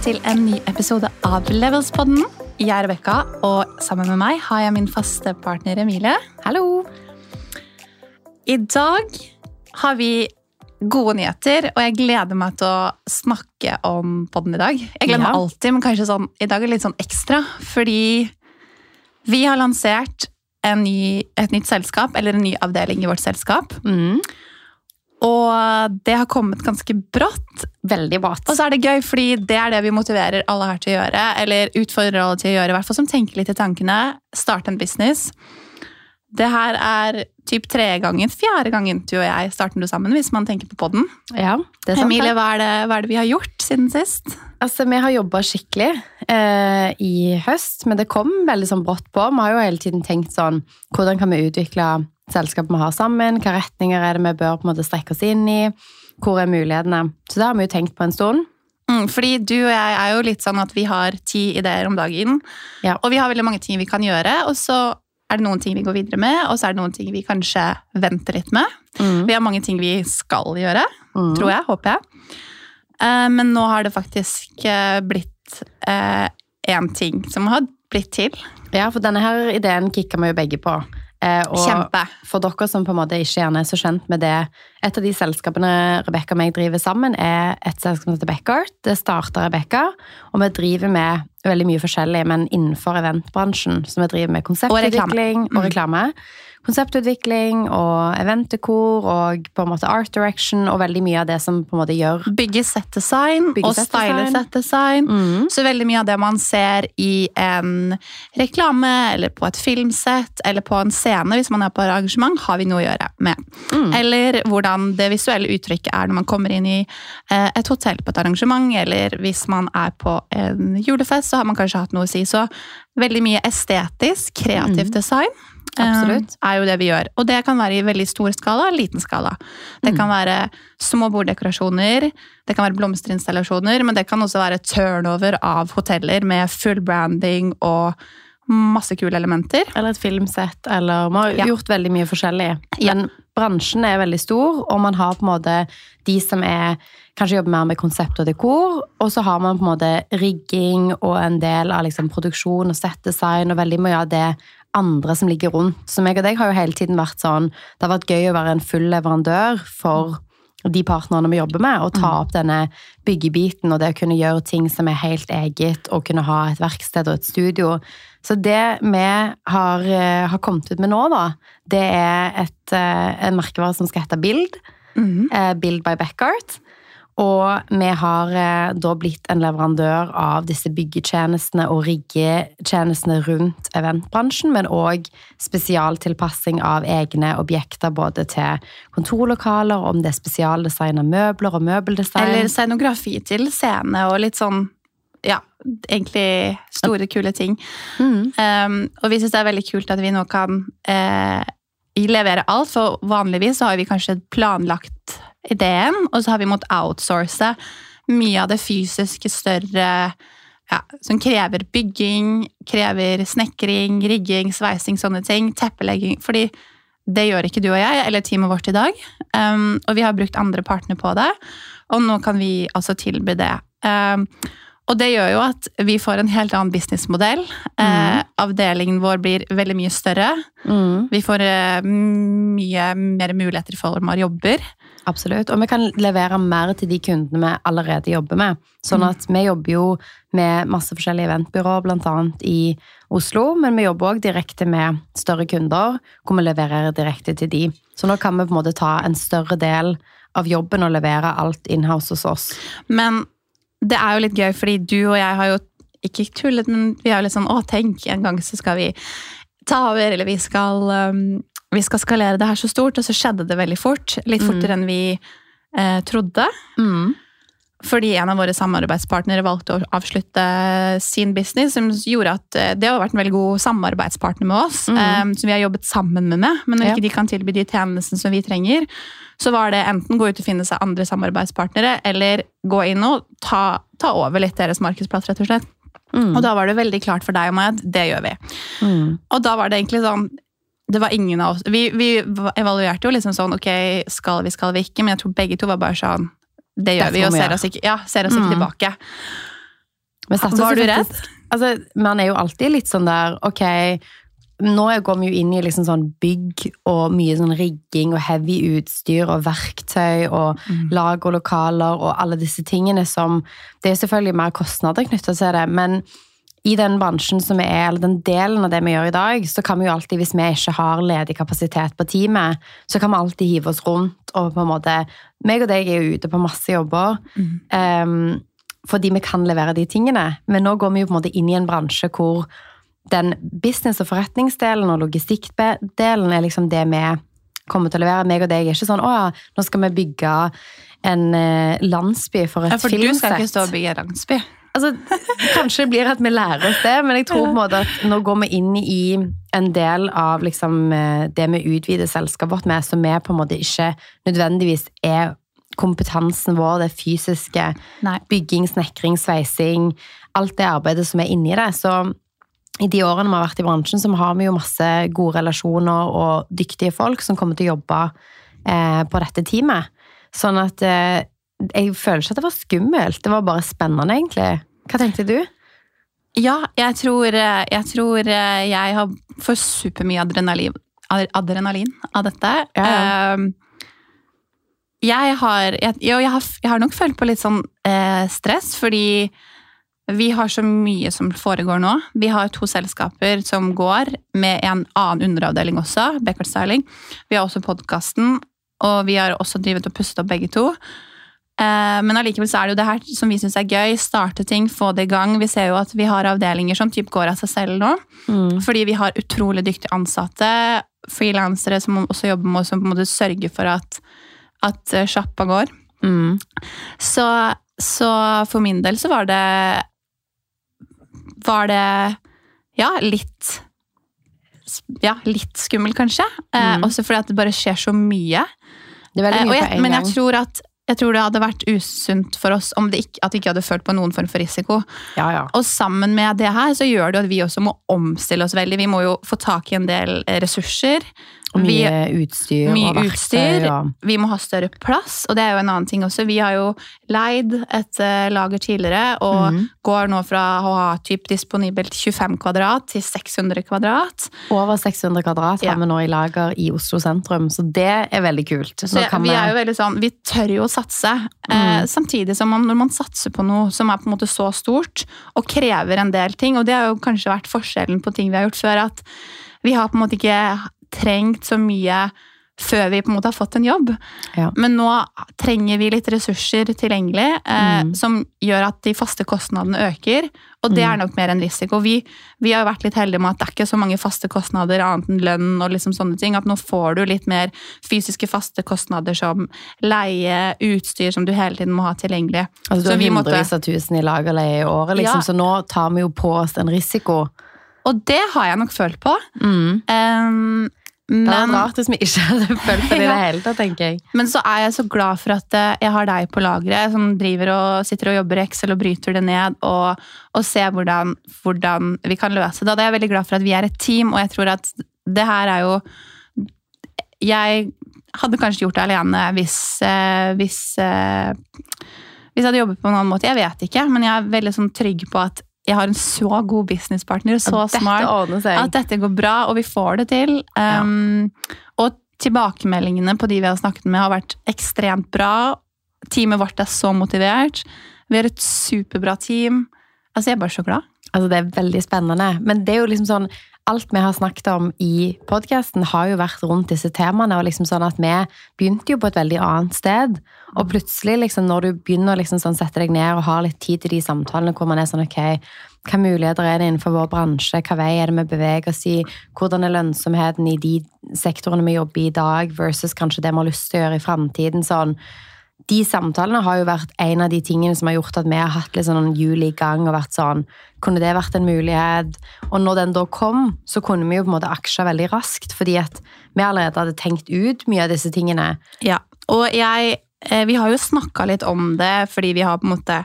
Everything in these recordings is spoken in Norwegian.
Til en ny episode av Levelspodden. Jeg er Rebekka, og sammen med meg har jeg min faste partner Emilie. Hallo! I dag har vi gode nyheter, og jeg gleder meg til å snakke om podden i dag. Jeg gleder meg alltid, men kanskje sånn, i dag er det litt sånn ekstra, fordi vi har lansert en ny, et nytt selskap, eller en ny avdeling i vårt selskap. Mm. Og det har kommet ganske brått, Veldig brått. Og så er det gøy, fordi det er det vi motiverer alle her til å gjøre. Eller utfordrer alle til å gjøre, i hvert fall som tenker litt i tankene. Starte en business. Det her er typ tredje gangen, fjerde gangen du og jeg starter noe sammen, hvis man tenker på podden. Ja, det er sant. Emilie, hva er, det, hva er det vi har gjort siden sist? Altså, vi har jobba skikkelig eh, i høst, men det kom veldig sånn brått på. Vi har jo hele tiden tenkt sånn Hvordan kan vi utvikle selskapet vi har sammen? Hvilke retninger er det vi bør på en måte strekke oss inn i? Hvor er mulighetene? Så det har vi jo tenkt på en stund. Mm, fordi du og jeg er jo litt sånn at vi har ti ideer om dagen. Ja. Og vi har veldig mange ting vi kan gjøre, og så er det noen ting vi går videre med, og så er det noen ting vi kanskje venter litt med. Mm. Vi har mange ting vi skal gjøre. Mm. tror jeg. Håper jeg. Eh, men nå har det faktisk eh, blitt én ting som har blitt til. Ja, for denne her ideen kicka vi jo begge på. Eh, og Kjempe. for dere som på en måte ikke gjerne er så kjent med det Et av de selskapene Rebekka og meg driver sammen, er et selskap som heter Beckart. Det starta Rebekka, og vi driver med veldig mye forskjellig, men innenfor eventbransjen. som vi driver med konseptutvikling og Mm. reklame. Konseptutvikling og eventdekor og på en måte art direction og veldig mye av det som på en måte gjør Bygge settdesign Bygge og style settdesign. settdesign. mm. Så veldig mye av det man ser i en reklame, eller på et filmsett, eller på en scene hvis man er på arrangement, har vi noe å gjøre med. Mm. Eller hvordan det visuelle uttrykket er når man kommer inn i eh, et hotell på et arrangement, eller hvis man er på en julefest, så har man kanskje hatt noe å si. Så veldig mye estetisk, kreativt Mm. design. eh, Absolutt. er jo det vi gjør. Og det kan være i veldig stor skala og liten skala. Det Mm. kan være små borddekorasjoner, det kan være blomsterinstallasjoner, men det kan også være turnover av hoteller med full branding og masse kule elementer. Eller et filmsett, eller Vi har Ja. gjort veldig mye forskjellig. Ja. Bransjen er veldig stor, og man har på en måte de som er kanskje jobber mer med konsept og dekor, og så har man på en måte rigging og en del av liksom produksjon og settdesign og veldig mye av det andre som ligger rundt. Så meg og deg har jo hele tiden vært sånn Det har vært gøy å være en full leverandør for de partnerne vi jobber med, og ta opp denne byggebiten og det å kunne gjøre ting som er helt eget, og kunne ha et verksted og et studio. Så det vi har, eh, har kommet ut med nå, da, det er et, eh, en merkevare som skal hete Bild. eh, Build by Beckart. Og vi har eh, da blitt en leverandør av disse byggetjenestene og riggetjenestene rundt eventbransjen, men òg spesialtilpassing av egne objekter både til kontorlokaler, om det er spesialdesigna møbler og møbeldesign. Eller scenografi til scene og litt sånn ja, egentlig store, kule ting. Mm. Um, og vi syns det er veldig kult at vi nå kan uh, levere alt, for vanligvis så har vi kanskje planlagt ideen, og så har vi måttet outsource mye av det fysiske større ja, som krever bygging, krever snekring, rigging, sveising, sånne ting. Teppelegging. Fordi det gjør ikke du og jeg, eller teamet vårt i dag. Um, og vi har brukt andre partner på det, og nå kan vi altså tilby det. Um, og det gjør jo at vi får en helt annen businessmodell. Eh, avdelingen vår blir veldig mye større. Mm. Vi får uh, mye mer muligheter i form av jobber. Absolutt. Og vi kan levere mer til de kundene vi allerede jobber med. Sånn at vi jobber jo med masse forskjellige eventbyråer, annet i Oslo, men vi jobber òg direkte med større kunder, hvor vi leverer direkte til de. Så nå kan vi på en måte ta en større del av jobben og levere alt inhouse hos oss. Men det er jo litt gøy, fordi du og jeg har jo ikke tullet, men vi er jo litt sånn Å, tenk, en gang så skal vi ta over, eller vi skal, um, vi skal skalere det her så stort. Og så skjedde det veldig fort. Litt Mm. fortere enn vi eh, trodde. Fordi en av våre samarbeidspartnere valgte å avslutte sin business, som gjorde at eh, det har vært en veldig god samarbeidspartner med oss, Mm. eh, som vi har jobbet sammen med. med. Men når Ja. ikke de kan tilby de tjenestene som vi trenger, så var det enten gå ut og finne seg andre samarbeidspartnere, eller gå inn og ta, ta over litt deres markedsplass, rett og slett. Mm. Og da var det veldig klart for deg og meg at det gjør vi. Mm. Og da var det egentlig sånn det var ingen av oss, Vi, vi evaluerte jo liksom sånn Ok, skal vi, skal vi ikke? Men jeg tror begge to var bare sånn det gjør Det vi, og ser oss ikke, ja, ser oss ikke Mm. tilbake. Var du redd? Altså, man er jo alltid litt sånn der, ok, nå går vi jo inn i liksom sånn bygg og mye sånn rigging og heavy utstyr og verktøy og Mm. lag og lokaler og alle disse tingene som, det er selvfølgelig mer kostnader knyttet til det, men i den bransjen som vi er, eller den delen av det vi gjør i dag, så kan vi jo alltid, hvis vi ikke har ledig kapasitet på teamet, så kan vi alltid hive oss rundt og på en måte, meg og deg er jo ute på masse jobber, Mm. Um, fordi vi kan levere de tingene. Men nå går vi jo på en måte inn i en bransje hvor den business- og forretningsdelen og logistikkdelen er liksom det vi kommer til å levere. Meg og deg er ikke sånn 'Å ja, nå skal vi bygge en eh, landsby for et filmsett'. Ja, for du skal ikke stå og bygge landsby. Altså, kanskje blir at vi lærer oss det, men jeg tror på en måte at nå går vi inn i en del av liksom, eh, det vi utvider selskapet vårt med, som vi på en måte ikke nødvendigvis er kompetansen vår, det fysiske, Nei. bygging, snekring, sveising, alt det arbeidet som er inni det. Så i de årene vi har vært i bransjen, så har vi jo masse gode relasjoner og dyktige folk som kommer til å jobbe eh, på dette teamet. Sånn at eh, jeg føler ikke at det var skummelt, det var bare spennende egentlig. Hva tenkte du? Ja, jeg tror jeg, tror eh, jeg har for supermye adrenalin, adrenalin av dette. Ja, ja. Eh, Jeg har, jeg, jeg, har, jeg har nok følt på litt sånn eh, stress, fordi vi har så mye som foregår nå. Vi har to selskaper som går, med en annen underavdeling også, Beckert Styling. Vi har også podkasten, og vi har også drivet og pustet opp begge to. Eh, Men allikevel så er det jo det her som vi syns er gøy. Starte ting, få det i gang. Vi ser jo at vi har avdelinger som typ går av seg selv nå. Fordi vi har utrolig dyktige ansatte, frilansere som også jobber med oss, som på en måte sørger for at, at eh, sjappa går. Mm. Så, så for min del så var det Var det ja, litt ja, litt skummel, kanskje. Eh, Mm. også fordi at det bare skjer så mye. Det veldig Eh, jeg, men jeg tror at jeg tror det hadde vært usunt for oss om det ikke, at vi ikke hadde følt på noen form for risiko. Ja, ja. Og sammen med det her så gjør det jo at vi også må omstille oss veldig. Vi må jo få tak i en del eh, ressurser. Og Vi, mye utstyr mye og utstyr. Og... vi må ha større plass, og det er jo en annen ting også. Vi har jo leid et eh, lager tidligere, og mm. går nå fra å ha typ disponibelt 25 kvadrat til 600 kvadrat. Over 600 kvadrat Ja. har vi nå i lager i Oslo sentrum, så det er veldig kult. Så kan vi er jo veldig sånn, vi tør jo å satse. Eh, samtidig som man, når man satser på noe som er på en måte så stort, og krever en del ting, og det har jo kanskje vært forskjellen på ting vi har gjort før, at vi har på en måte ikke trengt så mye før vi på en måte har fått en jobb. Ja. Men nå trenger vi litt ressurser tilgjengelig, eh, Mm. som gjør at de faste kostnadene øker. Og det Mm. er nok mer en risiko. Vi, vi har vært litt heldige med at det er ikke så mange faste kostnader annet enn lønn og liksom sånne ting. At nå får du litt mer fysiske faste kostnader som leie, utstyr som du hele tiden må ha tilgjengelig. Altså, du har hundrevis av tusen i lagerleie i året, liksom, Ja. så nå tar vi jo på oss en risiko. Og det har jeg nok følt på. Mm. Um, Det er men, rart hvis vi ikke hadde følt det i det hele tatt, tenker jeg. men så er jeg så glad for at eh, jeg har deg på lageret, som driver og sitter og jobber i Excel og bryter det ned, og, og ser hvordan, hvordan vi kan løse det. Og det er jeg veldig glad for at vi er et team, og jeg tror at det her er jo Jeg hadde kanskje gjort det alene hvis, eh, hvis eh, Hvis jeg hadde jobbet på en annen måte. Jeg vet ikke, men jeg er veldig sånn trygg på at jeg har en så god businesspartner, så Dette smart. At dette går bra, og vi får det til. Um, Og tilbakemeldingene på de vi har snakket med, har vært ekstremt bra. Teamet vårt er så motivert. Vi har et superbra team. Altså, jeg er bare så glad. Altså, det er veldig spennende. Men det er jo liksom sånn Alt vi har snakket om i podkasten, har jo vært rundt disse temaene. og liksom sånn at Vi begynte jo på et veldig annet sted. Og plutselig, liksom, når du begynner å liksom sånn sette deg ned og ha litt tid til de samtalene hvor man er sånn Ok, hva muligheter er det innenfor vår bransje? Hva vei er det vi beveger oss i? Hvordan er lønnsomheten i de sektorene vi jobber i i dag, versus kanskje det vi har lyst til å gjøre i framtiden? Sånn de samtalene har jo vært en av de tingene som har gjort at vi har hatt litt sånn hjul i gang og vært sånn Kunne det vært en mulighet? Og når den da kom, så kunne vi jo på en måte aksja veldig raskt, fordi at vi allerede hadde tenkt ut mye av disse tingene. Ja, og jeg eh, Vi har jo snakka litt om det, fordi vi har på en måte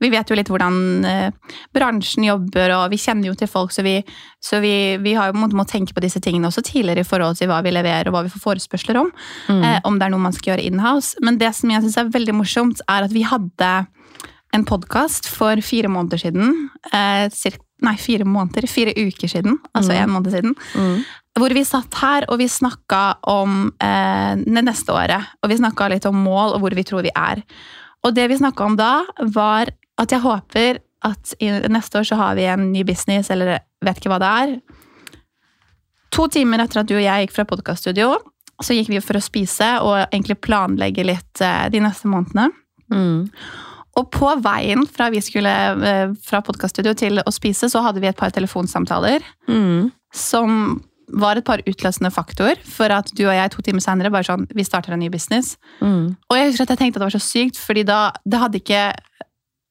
vi vet jo litt hvordan eh, bransjen jobber, og vi kjenner jo til folk, så vi, så vi, vi har jo måttet tenke på disse tingene også tidligere i forhold til hva vi leverer og hva vi får forespørsler om. Mm. Eh, om det er noe man skal gjøre in-house. Men det som jeg syns er veldig morsomt, er at vi hadde en podkast for fire måneder siden. Eh, cirka, nei, fire måneder. Fire uker siden. Altså Mm. en måned siden. Mm. Hvor vi satt her og vi snakka om eh, det neste året. Og vi snakka litt om mål og hvor vi tror vi er. Og det vi snakka om da, var at jeg håper at neste år så har vi en ny business, eller vet ikke hva det er. To timer etter at du og jeg gikk fra podkaststudio, så gikk vi for å spise og egentlig planlegge litt eh, de neste månedene. Mm. Og på veien fra vi skulle eh, fra podkaststudio til å spise, så hadde vi et par telefonsamtaler Mm. som var et par utløsende faktor for at du og jeg to timer senere bare sånn, vi starter en ny business. Mm. Og jeg husker at jeg tenkte at det var så sykt, fordi da det hadde ikke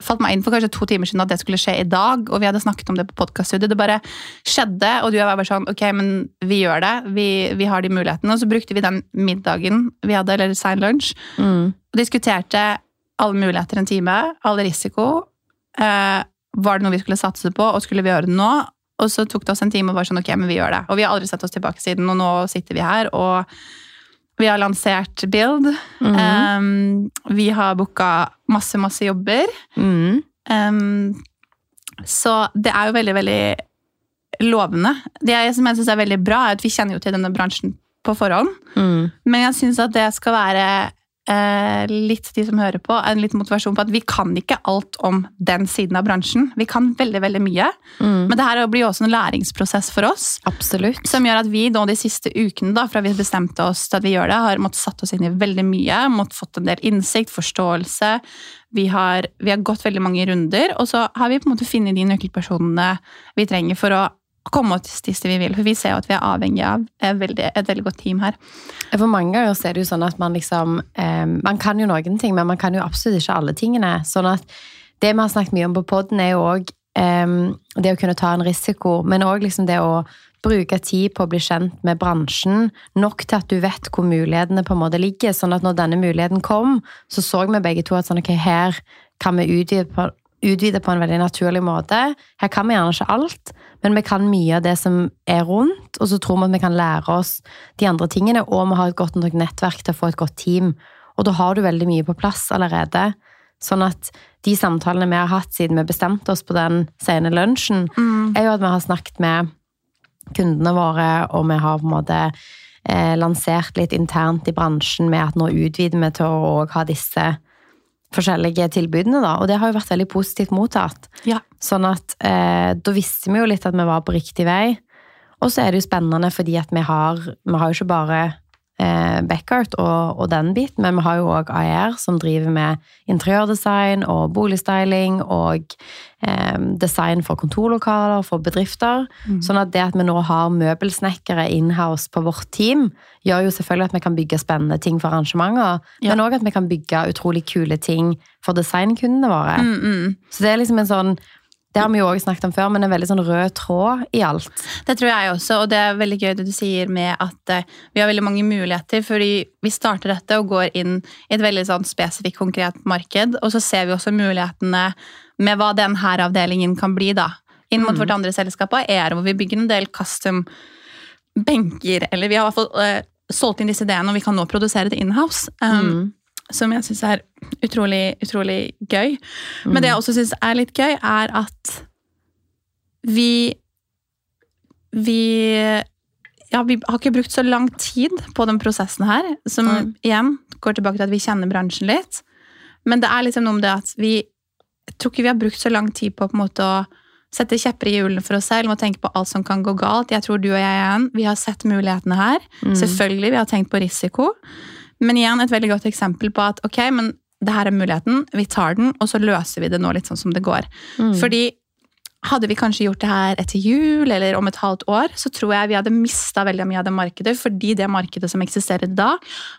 falt meg inn for kanskje to timer siden at det skulle skje i dag, og vi hadde snakket om det på podcaststudiet. Det bare skjedde, og du og jeg var bare sånn, ok, men vi gjør det. Vi, vi har de mulighetene. Og så brukte vi den middagen vi hadde, eller sein lunsj, Mm. og diskuterte alle muligheter en time, all risiko. Eh, var det noe vi skulle satse på, og skulle vi gjøre det nå? Og så tok det oss en time og var sånn, ok, men vi gjør det. Og vi har aldri sett oss tilbake siden, og nå sitter vi her, og vi har lansert Build. Mm. Um, vi har booka masse, masse jobber. Mm. Um, så det er jo veldig, veldig lovende. Det jeg, som jeg syns er veldig bra, er at vi kjenner jo til denne bransjen på forhånd. Mm. Men jeg syns at det skal være litt de som hører på, en litt motivasjon på at vi kan ikke alt om den siden av bransjen. Vi kan veldig, veldig mye. Mm. Men det her blir jo også en læringsprosess for oss. Absolutt. Som gjør at vi nå de siste ukene, da, fra vi bestemte oss til at vi gjør det, har måttet satt oss inn i veldig mye. Måttet fått en del innsikt, forståelse. Vi har, vi har gått veldig mange runder, og så har vi på en måte funnet de nøkkelpersonene vi trenger for å komme oss dit vi vil. For vi ser jo at vi er avhengig av et veldig, et veldig godt team her. For mange ganger er det jo sånn at man liksom eh, Man kan jo noen ting, men man kan jo absolutt ikke alle tingene. Sånn at det vi har snakket mye om på poden, er jo òg eh, det å kunne ta en risiko, men òg liksom det å bruke tid på å bli kjent med bransjen, nok til at du vet hvor mulighetene på en måte ligger. Sånn at når denne muligheten kom, så så vi begge to at sånn, ok, her kan vi utvide på, utvide på en veldig naturlig måte. Her kan vi gjerne ikke alt, men vi kan mye av det som er rundt, og så tror vi at vi kan lære oss de andre tingene, og vi har et godt nok nettverk til å få et godt team. Og da har du veldig mye på plass allerede. Sånn at de samtalene vi har hatt siden vi bestemte oss på den sene lunsjen, er jo at vi har snakket med kundene våre, og vi har på en måte eh, lansert litt internt i bransjen med at nå utvider vi til å ha disse forskjellige tilbudene, da. Og det har jo vært veldig positivt mottatt. Ja. Sånn at eh, da visste vi jo litt at vi var på riktig vei. Og så er det jo spennende fordi at vi har, vi har jo ikke bare eh, Beckert og, og den biten, men vi har jo òg AR som driver med interiørdesign og boligstyling og eh, design for kontorlokaler, for bedrifter. Mm. Sånn at det at vi nå har møbelsnekkere inhouse på vårt team, gjør jo selvfølgelig at vi kan bygge spennende ting for arrangementer, Ja. men òg at vi kan bygge utrolig kule ting for designkundene våre. Mm, mm. Så det er liksom en sånn Det har vi jo også snakket om før, men en veldig sånn rød tråd i alt. Det tror jeg også, og det er veldig gøy det du sier med at eh, vi har veldig mange muligheter, fordi vi starter dette og går inn i et veldig sånn spesifikt, konkret marked, og så ser vi også mulighetene med hva denne avdelingen kan bli da. Inn mot Mm. vårt andre selskap er hvor vi bygger en del custom benker, eller vi har i hvert fall uh, solgt inn disse ideene, og vi kan nå produsere det in-house. Um, Mm. Som jeg syns er utrolig, utrolig gøy. Men det jeg også syns er litt gøy, er at vi Vi ja, vi har ikke brukt så lang tid på den prosessen her, som igjen går tilbake til at vi kjenner bransjen litt. Men det er liksom noe med det at vi jeg tror ikke vi har brukt så lang tid på, på måte å sette kjepper i hjulene for oss selv og tenke på alt som kan gå galt. Jeg tror du og jeg igjen, vi har sett mulighetene her. Mm. Selvfølgelig, vi har tenkt på risiko. Men igjen et veldig godt eksempel på at ok, men det her er muligheten, vi tar den, og så løser vi det nå litt sånn som det går. Mm. Fordi hadde vi kanskje gjort det her etter jul eller om et halvt år, så tror jeg vi hadde mista veldig mye av det markedet, fordi det markedet som eksisterer da,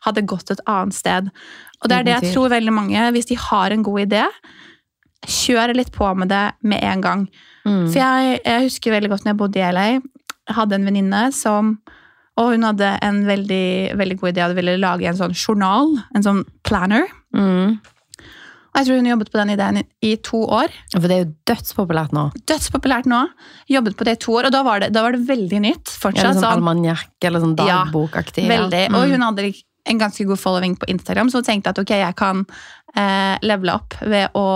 hadde gått et annet sted. Og det er det jeg tror veldig mange, hvis de har en god idé, kjør litt på med det med en gang. Mm. For jeg, jeg husker veldig godt når jeg bodde i LA, jeg hadde en venninne som og hun hadde en veldig, veldig god idé. Hun ville lage en sånn journal, en sånn planner. Mm. Og Jeg tror hun jobbet på den ideen i, to år. For det er jo dødspopulært nå. Dødspopulært nå. Jobbet på det i to år, og da var det, da var det veldig nytt. Ja, Fortsatt sånn sånn, almanjakk eller sånn Ja, dagbokaktig. ja. veldig. Mm. Og hun hadde en ganske god following på Instagram, så hun tenkte at ok, jeg kan eh, levele opp ved å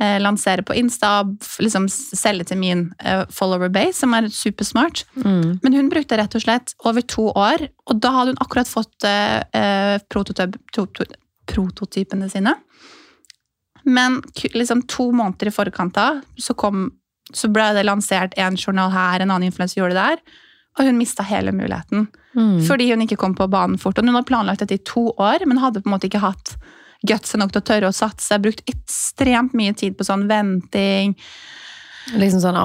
eh, lansere på Insta, liksom selge til min eh, follower base, som er supersmart. Mm. Men hun brukte rett og slett over to år, og da hadde hun akkurat fått eh, eh, prototyp, to, to, prototypene sine. Men liksom to måneder i forkant av, så, kom, så ble det lansert en journal her, en annen influenser gjorde det der, og hun mista hele muligheten. Mm. Fordi hun ikke kom på banen fort. Og hun hadde planlagt dette i to år, men hadde på en måte ikke hatt gutset nok til å tørre å satse. Jeg har Brukt ekstremt mye tid på sånn venting. Liksom sånn,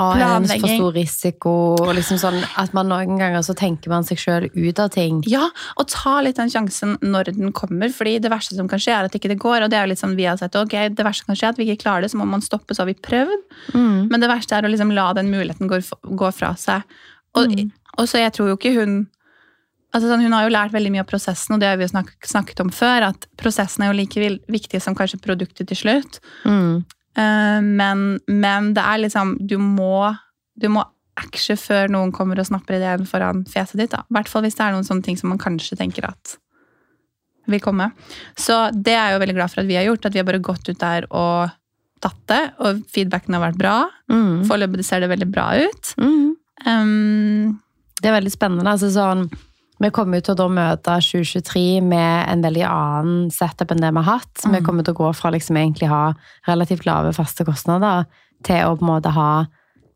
det for stor risiko, og liksom sånn at man noen ganger så tenker man seg selv ut av ting. Ja, og ta litt den sjansen når den kommer, fordi det verste som kan skje, er at ikke det går. Og det er jo litt sånn vi har sett, ok, det verste som kan skje er at vi ikke klarer det, så må man stoppe, så har vi prøvd. Mm. Men det verste er å liksom la den muligheten gå, gå fra seg. Og, Mm. og så jeg tror jo ikke hun altså sånn, Hun har jo lært veldig mye av prosessen, og det har vi jo snak, snakket om før, at prosessen er jo like viktig som kanskje produktet til slutt. Mm. Uh, men, men det er liksom Du må, du må action før noen kommer og snapper ideen foran fjeset ditt. I hvert fall hvis det er noen sånne ting som man kanskje tenker at vil komme. Så det er jeg jo veldig glad for at vi har gjort. At vi har bare gått ut der og tatt det. Og feedbacken har vært bra. Mm. Foreløpig ser det veldig bra ut. Mm. Um, Det er veldig spennende. Altså sånn, vi kommer til å møte 2023 med en veldig annen setup enn det vi har hatt. Vi Mm. kommer til å gå fra liksom egentlig ha relativt lave faste kostnader til å på en måte ha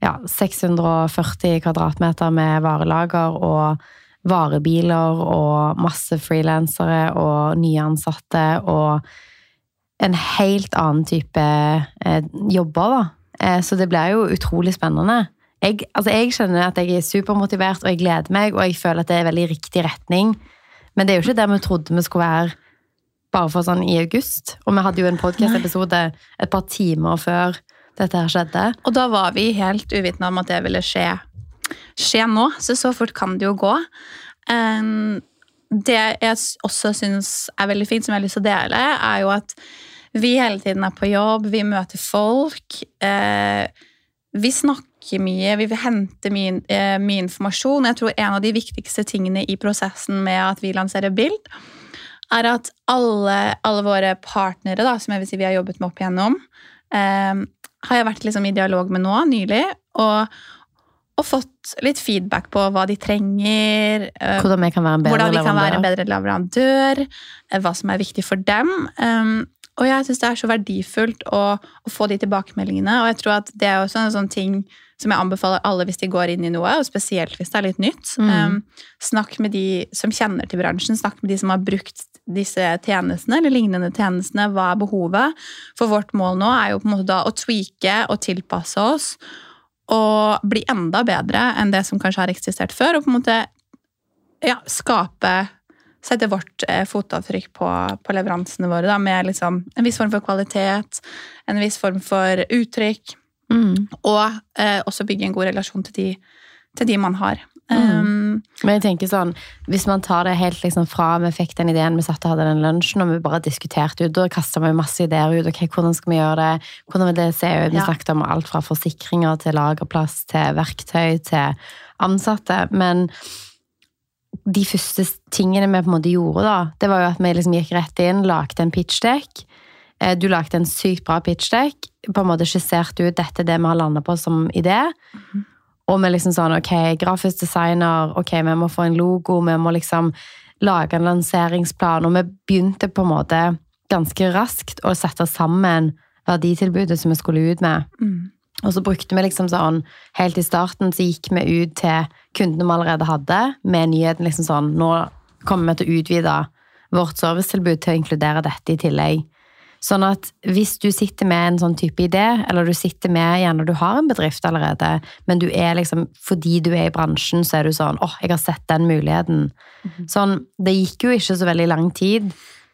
ja, 640 kvadratmeter med varelager og varebiler og masse frilansere og nyansatte og en helt annen type eh, jobber, da. Eh, så det blir jo utrolig spennende. Jeg, altså jeg kjenner at jeg er supermotivert, og jeg gleder meg, og jeg føler at det er veldig riktig retning. Men det er jo ikke der vi trodde vi skulle være bare for sånn i august. Og vi hadde jo en podcast-episode et par timer før dette her skjedde. og da var vi helt uvitende om at det ville skje, skje nå. Så så fort kan det jo gå. Um, det jeg også syns er veldig fint, som jeg har lyst til å dele, er jo at vi hele tiden er på jobb, vi møter folk. Eh, vi snakker mye, vi vil hente mye, eh, mye informasjon. Jeg tror en av de viktigste tingene i prosessen med at vi lanserer Bild, er at alle, alle våre partnere, da, som jeg vil si vi har jobbet med opp igjennom, eh, har jeg vært liksom i dialog med nå nylig, og, og fått litt feedback på hva de trenger. eh, Hvordan vi kan være en bedre vi kan være en bedre leverandør, eh, hva som er viktig for dem. Og jeg syns det er så verdifullt å, å få de tilbakemeldingene. Og jeg tror at det er også en sånn ting som jeg anbefaler alle hvis de går inn i noe, og spesielt hvis det er litt nytt. Mm. Um, snakk med de som kjenner til bransjen, snakk med de som har brukt disse tjenestene eller lignende tjenestene. Hva er behovet? For vårt mål nå er jo på en måte da å tweake og tilpasse oss og bli enda bedre enn det som kanskje har eksistert før, og på en måte ja, skape Sette vårt eh, fotavtrykk på, på leveransene våre da, med liksom en viss form for kvalitet, en viss form for uttrykk, Mm. og eh, også bygge en god relasjon til de, til de man har. Um, Men jeg tenker sånn, hvis man tar det helt liksom fra vi fikk den ideen, vi satt og hadde den lunsjen, og vi bare diskuterte ut, da kastet vi masse ideer ut, ok, hvordan skal vi gjøre det, hvordan vil det se ut, vi Ja. snakket om alt fra forsikringer til lagerplass, til verktøy, til ansatte, men de første tingene vi på en måte gjorde da, det var jo at vi liksom gikk rett inn, lagde en pitchdeck, du lagde en sykt bra pitchdeck, på en måte skisserte ut dette er det vi har landet på som idé, og vi liksom sånn, ok, grafisk designer, ok, vi må få en logo, vi må liksom lage en lanseringsplan, og vi begynte på en måte ganske raskt å sette sammen verditilbudet som vi skulle ut med. mm. Og så brukte vi liksom sånn, helt i starten så gikk vi ut til kundene vi allerede hadde, med nyheten liksom sånn, nå kommer vi til å utvide vårt servicetilbud til å inkludere dette i tillegg. Sånn at hvis du sitter med en sånn type idé, eller du sitter med gjerne du har en bedrift allerede, men du er liksom, fordi du er i bransjen, så er du sånn, åh, jeg har sett den muligheten. Sånn, det gikk jo ikke så veldig lang tid,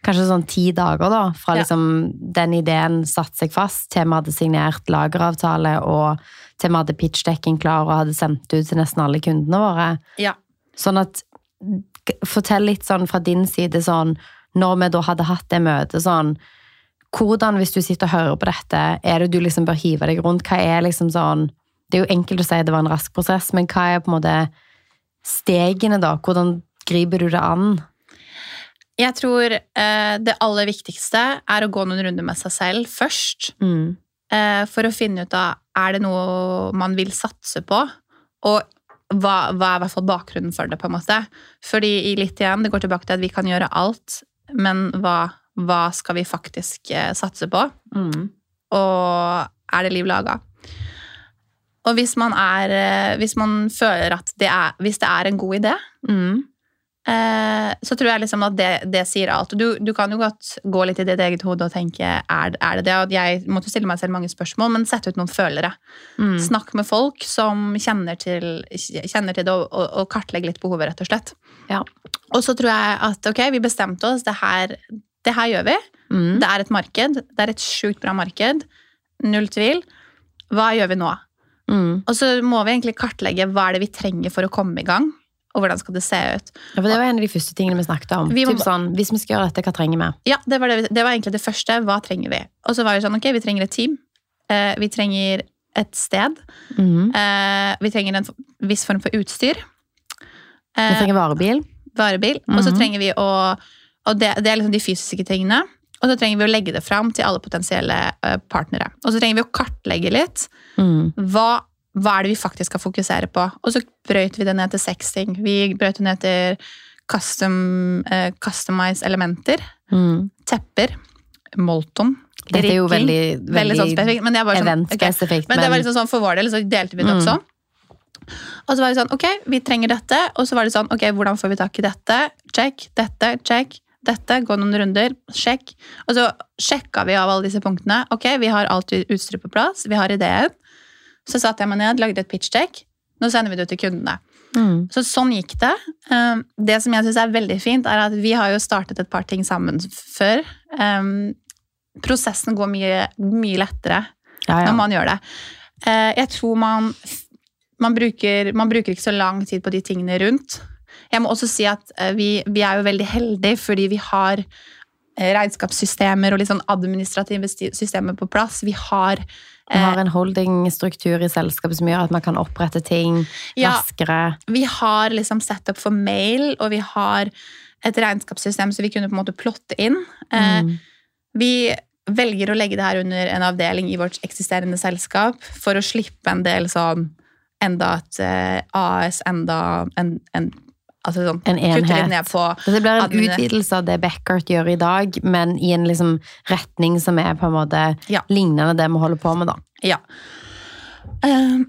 kanskje sånn ti dager da, fra Ja. liksom den ideen satte seg fast, til vi hadde signert lageravtale, og til vi hadde pitchdekken klar og hadde sendt ut til nesten alle kundene våre. Ja. Sånn at, fortell litt sånn fra din side sånn, når vi da hadde hatt det møtet sånn, hvordan, hvis du sitter og hører på dette, er det du liksom bør hive deg rundt? Hva er liksom sånn Det er jo enkelt å si det var en rask prosess, men hva er på en måte stegene, da? Hvordan griper du det an? Jeg tror eh, det aller viktigste er å gå noen runder med seg selv først. Mm. eh, for å finne ut av er det noe man vil satse på, og hva, hva er i hvert fall bakgrunnen for det. på en måte. Fordi i litt igjen, det går tilbake til at vi kan gjøre alt, men hva, hva skal vi faktisk eh, satse på? Mm. Og er det liv laga? Og hvis man, er, eh, hvis man føler at det er, hvis det er en god idé, Mm. eh, så tror jeg liksom at det, det sier alt. Du, du kan jo godt gå litt i ditt eget hode og tenke er, er det det? Og jeg måtte stille meg selv mange spørsmål, men sette ut noen følere. Mm. Snakk med folk som kjenner til, kjenner til det, og, og, og litt behovet, rett og slett. Ja. Og så tror jeg at ok, vi bestemte oss, det her, det her gjør vi. Mm. Det er et marked. Det er et sjukt bra marked. Null tvil. Hva gjør vi nå? Mm. Og så må vi egentlig kartlegge hva er det vi trenger for å komme i gang, og hvordan skal det se ut. Ja, for det var en av de første tingene vi snakket om. Vi må- Typ sånn, hvis vi skal gjøre dette, hva trenger vi? Ja, det var, det, det var egentlig det første. Hva trenger vi? Og så var det sånn, ok, vi trenger et team. Eh, vi trenger et sted. Mm. Eh, vi trenger en viss form for utstyr. Vi Eh, trenger varebil. varebil. Og så Mhm. trenger vi å Og det, det er liksom de fysiske tingene. Og så trenger vi å legge det fram til alle potensielle eh, partnere. Og så trenger vi å kartlegge litt Mm. hva, hva er det vi faktisk skal fokusere på. Og så brøyt vi det ned til seks ting. Vi brøyt det ned til custom, uh, customized elementer. Mm. Tepper. Molton. Dette er jo veldig, Veldig veldig sånn spesifikt. Men, det er sånn, ok. event-spesifikt. men det var liksom sånn for vår del, så delte vi det opp Mm. sånn. Og så var det sånn, ok, vi trenger dette. Og så var det sånn, ok, hvordan får vi tak i dette? Check. Dette, check. Dette, gå noen runder, sjekk. Og så sjekka vi av alle disse punktene. Ok, vi har alt utstyret på plass, vi har ideen. Så satte jeg meg ned, lagde et pitch-check. Nå sender vi det ut til kundene. mm. Så sånn gikk det. Um, Det som jeg syns er veldig fint, er at vi har jo startet et par ting sammen før. Um, Prosessen går mye, mye lettere ja, ja. når man gjør det. Eh, Jeg tror man, man, bruker, man bruker ikke så lang tid på de tingene rundt. Jeg må også si at eh, vi, vi er jo veldig heldige fordi vi har eh, regnskapssystemer og litt sånn administrative systemer på plass. Vi har man har eh, en holdingstruktur i selskapet som gjør at man kan opprette ting Ja. raskere. vi har liksom setup for mail, og vi har et regnskapssystem så vi kunne på en måte plotte inn. Mm. Vi velger å legge det her under en avdeling i vårt eksisterende selskap for å slippe en del sånn enda et AS, enda en, en Altså sånn En enhet. ned på det blir en Admin. utvidelse av det Beckert gjør i dag, men i en liksom retning som er på en måte Ja. lignende det vi holder på med, da. Ja. Um,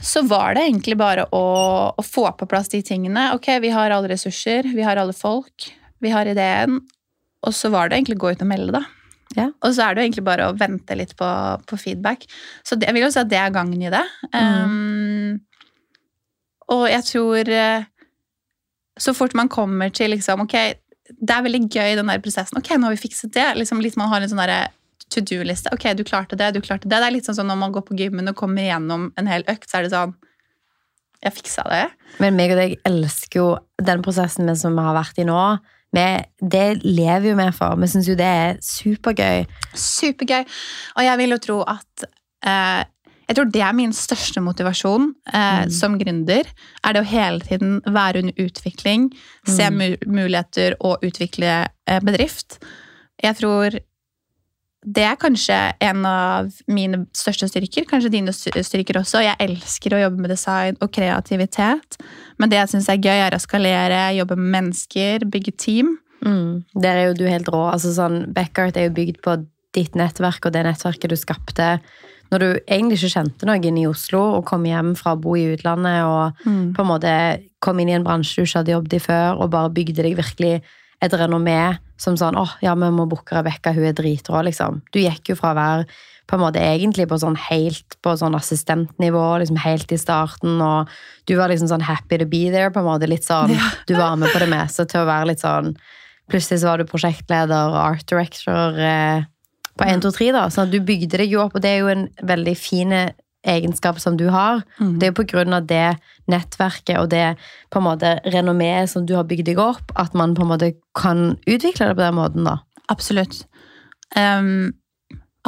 Så var det egentlig bare å, å få på plass de tingene. Ok, vi har alle ressurser, vi har alle folk, vi har ideen. Og så var det egentlig å gå ut og melde, da. Ja. Og så er det jo egentlig bare å vente litt på, på feedback. Så det, jeg vil jo si at det er gangen i det. Um, og jeg tror eh, Så fort man kommer til liksom Ok, det er veldig gøy, den der prosessen. Ok, nå har vi fikset det. Liksom litt Man har en sånn to do-liste. Ok, du klarte det, du klarte det. Det er litt sånn som når man går på gymmen og kommer igjennom en hel økt, så er det sånn Jeg fiksa det. Men meg og deg elsker jo den prosessen som vi har vært i nå. Vi, det lever jo vi for. Vi syns jo det er supergøy. Supergøy. Og jeg vil jo tro at eh, Jeg tror det er min største motivasjon eh, Mm. som gründer. Er det å hele tiden være under utvikling, se Mm. mu muligheter og utvikle eh, bedrift. Jeg tror det er kanskje en av mine største styrker, kanskje dine styrker også. Jeg elsker å jobbe med design og kreativitet. Men det jeg syns er gøy, er å skalere, jobbe med mennesker, bygge team. Mm. Der er jo du helt rå. Altså sånn, Backart er jo bygd på ditt nettverk og det nettverket du skapte når du egentlig ikke kjente noen i Oslo og kom hjem fra å bo i utlandet og på en måte kom inn i en bransje du ikke hadde jobbet i før, og bare bygde deg virkelig et renommé som sånn åh, ja, vi må booke Rebekka, hun er dritrå, liksom. Du gikk jo fra å være på en måte egentlig på sånn helt på sånn assistentnivå, liksom helt i starten, og du var liksom sånn happy to be there, på en måte, litt sånn, Ja. du var med på det meste til å være litt sånn, plutselig så var du prosjektleder og art director eh, på 1, 2, 3 da, så du bygde deg jo opp, og det er jo en veldig fin egenskap som du har. Mm. Det er jo på grunn av det nettverket og det på en måte renommeet som du har bygd deg opp, at man på en måte kan utvikle det på den måten, da. Absolutt. Um,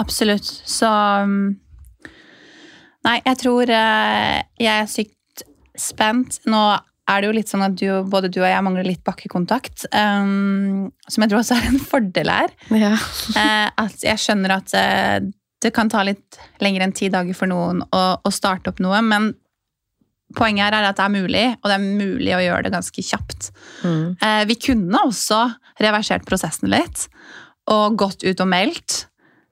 absolutt. Så um, Nei, jeg tror eh, jeg er sykt spent. Nå er det jo litt sånn at du, både du og jeg mangler litt bakkekontakt. Um, som jeg tror også er en fordel her. Ja. uh, at jeg skjønner at uh, det kan ta litt lenger enn ti dager for noen å, å starte opp noe, men poenget her er at det er mulig, og det er mulig å gjøre det ganske kjapt. Mm. Uh, vi kunne også reversert prosessen litt, og gått ut og meldt.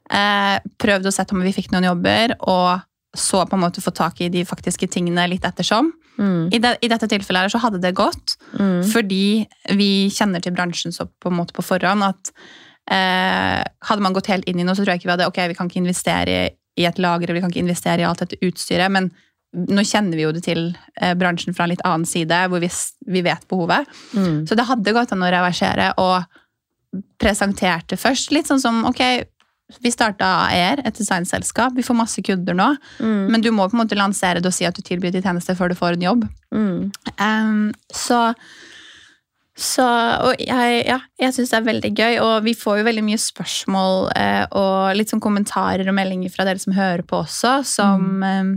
Eh, prøvd å sette om vi fikk noen jobber, og så på en måte få tak i de faktiske tingene litt ettersom. Mm. I, de, I dette tilfellet her så hadde det gått, Mm. fordi vi kjenner til bransjen så på en måte på forhånd at eh, hadde man gått helt inn i noe, så tror jeg ikke vi hadde ok, vi kan ikke investere i, et lager, vi kan ikke investere i alt dette utstyret, men nå kjenner vi jo det til eh, bransjen fra en litt annen side, hvor vi, vi vet behovet. Mm. Så det hadde gått an å reversere, og presenterte først litt sånn som ok, vi starta AER, et designselskap, vi får masse kunder nå, Mm. men du må på en måte lansere det og si at du tilbyr de tjenester før du får en jobb. Mm. Um, så så, og jeg, ja, jeg syns det er veldig gøy, og vi får jo veldig mye spørsmål eh, og litt sånn kommentarer og meldinger fra dere som hører på også, som, eh,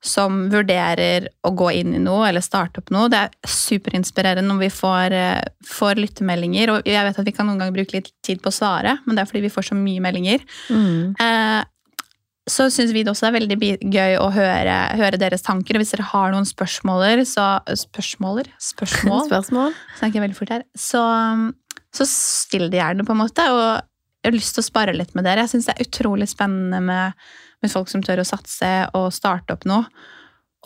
som vurderer å gå inn i noe eller starte opp noe. Det er superinspirerende når vi får, eh, får lyttemeldinger, og jeg vet at vi kan noen ganger bruke litt tid på å svare, men det er fordi vi får så mye meldinger. Mm. Eh, så syns vi det også er veldig gøy å høre, høre deres tanker. Og hvis dere har noen spørsmåler, så Spørsmåler? Spørsmål? Spørsmål? Snakker jeg veldig fort her. Så, så still det gjerne, på en måte. Og jeg har lyst til å spare litt med dere. Jeg syns det er utrolig spennende med, med folk som tør å satse og starte opp noe.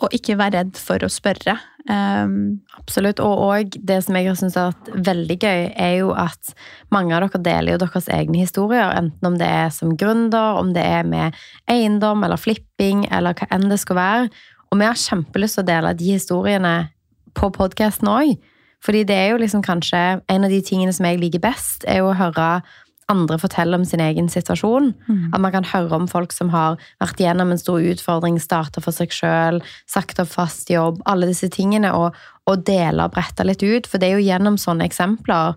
Og ikke være redd for å spørre. Um, Absolutt. Og, og det som jeg har syntes har vært veldig gøy, er jo at mange av dere deler jo deres egne historier. Enten om det er som gründer, om det er med eiendom eller flipping, eller hva enn det skal være. Og vi har kjempelyst til å dele de historiene på podkasten òg. Fordi det er jo liksom kanskje en av de tingene som jeg liker best, er jo å høre andre forteller om sin egen situasjon. At man kan høre om folk som har vært gjennom en stor utfordring, starta for seg sjøl, sagt opp fast jobb, alle disse tingene, og, og dele og brette litt ut. For det er jo gjennom sånne eksempler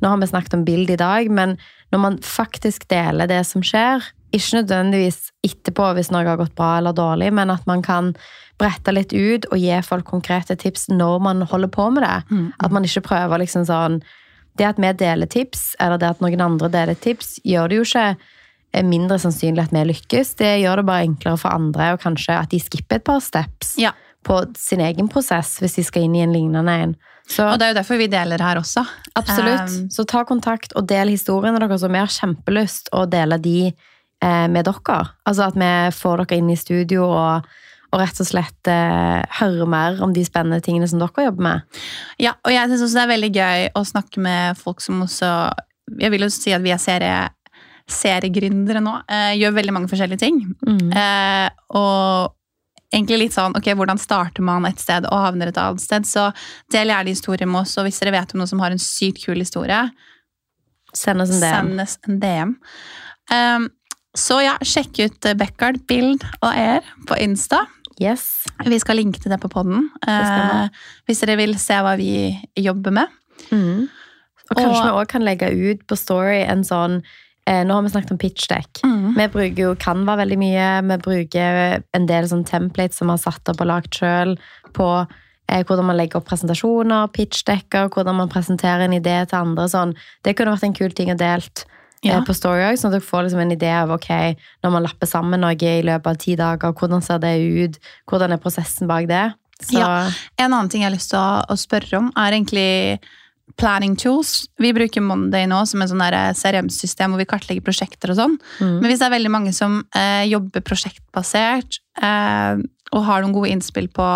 Nå har vi snakket om bild i dag, men når man faktisk deler det som skjer, ikke nødvendigvis etterpå hvis noe har gått bra eller dårlig, men at man kan brette litt ut og gi folk konkrete tips når man holder på med det. Mm. At man ikke prøver liksom sånn Det at vi deler tips, eller det at noen andre deler tips, gjør det jo ikke eh, mindre sannsynlig at vi lykkes. Det gjør det bare enklere for andre, og kanskje at de skipper et par steps Ja. på sin egen prosess hvis de skal inn i en lignende en. Så og det er jo derfor vi deler her også. absolutt. Um, Så ta kontakt og del historiene deres, vi har kjempelyst å dele de eh, med dere. Altså at vi får dere inn i studio og, og rett og slett eh, høre mer om de spennende tingene som dere jobber med. Ja, og jeg syns også det er veldig gøy å snakke med folk som også Jeg vil jo si at vi er serie, seriegründere nå. Eh, gjør veldig mange forskjellige ting. Eh, og egentlig litt sånn ok, hvordan starter man et sted og havner et annet sted. Så del gjerne historier med oss, og hvis dere vet om noen som har en sykt kul historie, Send oss en DM. send oss en DM. Um, så ja, sjekk ut eh, Beckard, Bild og Air på Insta. Yes. Vi skal linke til det på podden. Eh, hvis dere vil se hva vi jobber med. Mm. Og kanskje Og- vi òg kan legge ut på Story en sånn eh, Nå har vi snakket om pitchdeck. Vi bruker jo Canva veldig mye. Vi bruker en del sånn templates som vi har satt opp og lagd sjøl på eh, hvordan man legger opp presentasjoner, pitchdekker, hvordan man presenterer en idé til andre. Sånn. Det kunne vært en kul ting å delt Ja. på Story òg, sånn at dere får liksom en idé av ok, når man lapper sammen noe i løpet av ti dager, hvordan ser det ut? Hvordan er prosessen bak det? Så Ja. En annen ting jeg har lyst til å, å spørre om, er egentlig planning tools. Vi bruker Monday nå som en sånn der CRM-system hvor vi kartlegger prosjekter og sånn. Mm. Men hvis det er veldig mange som eh, jobber prosjektbasert eh, og har noen gode innspill på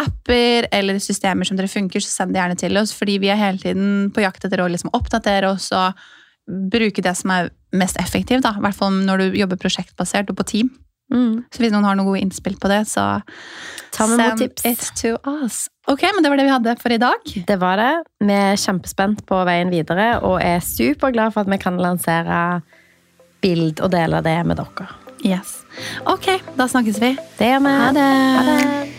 apper eller systemer som dere funker, så send det gjerne til oss, fordi vi er hele tiden på jakt etter å liksom oppdatere oss og bruke det som er mest effektivt, da. i hvert fall når du jobber prosjektbasert og på team. mm. Så hvis noen har noen gode innspill på det, så Ta med send tips. it to us. Ok, men det var det vi hadde for i dag. Det var det. Vi er kjempespent på veien videre og er superglad for at vi kan lansere bild og dele det med dere. Yes. Ok, da snakkes vi. Det gjør vi. Ha det. Ha det.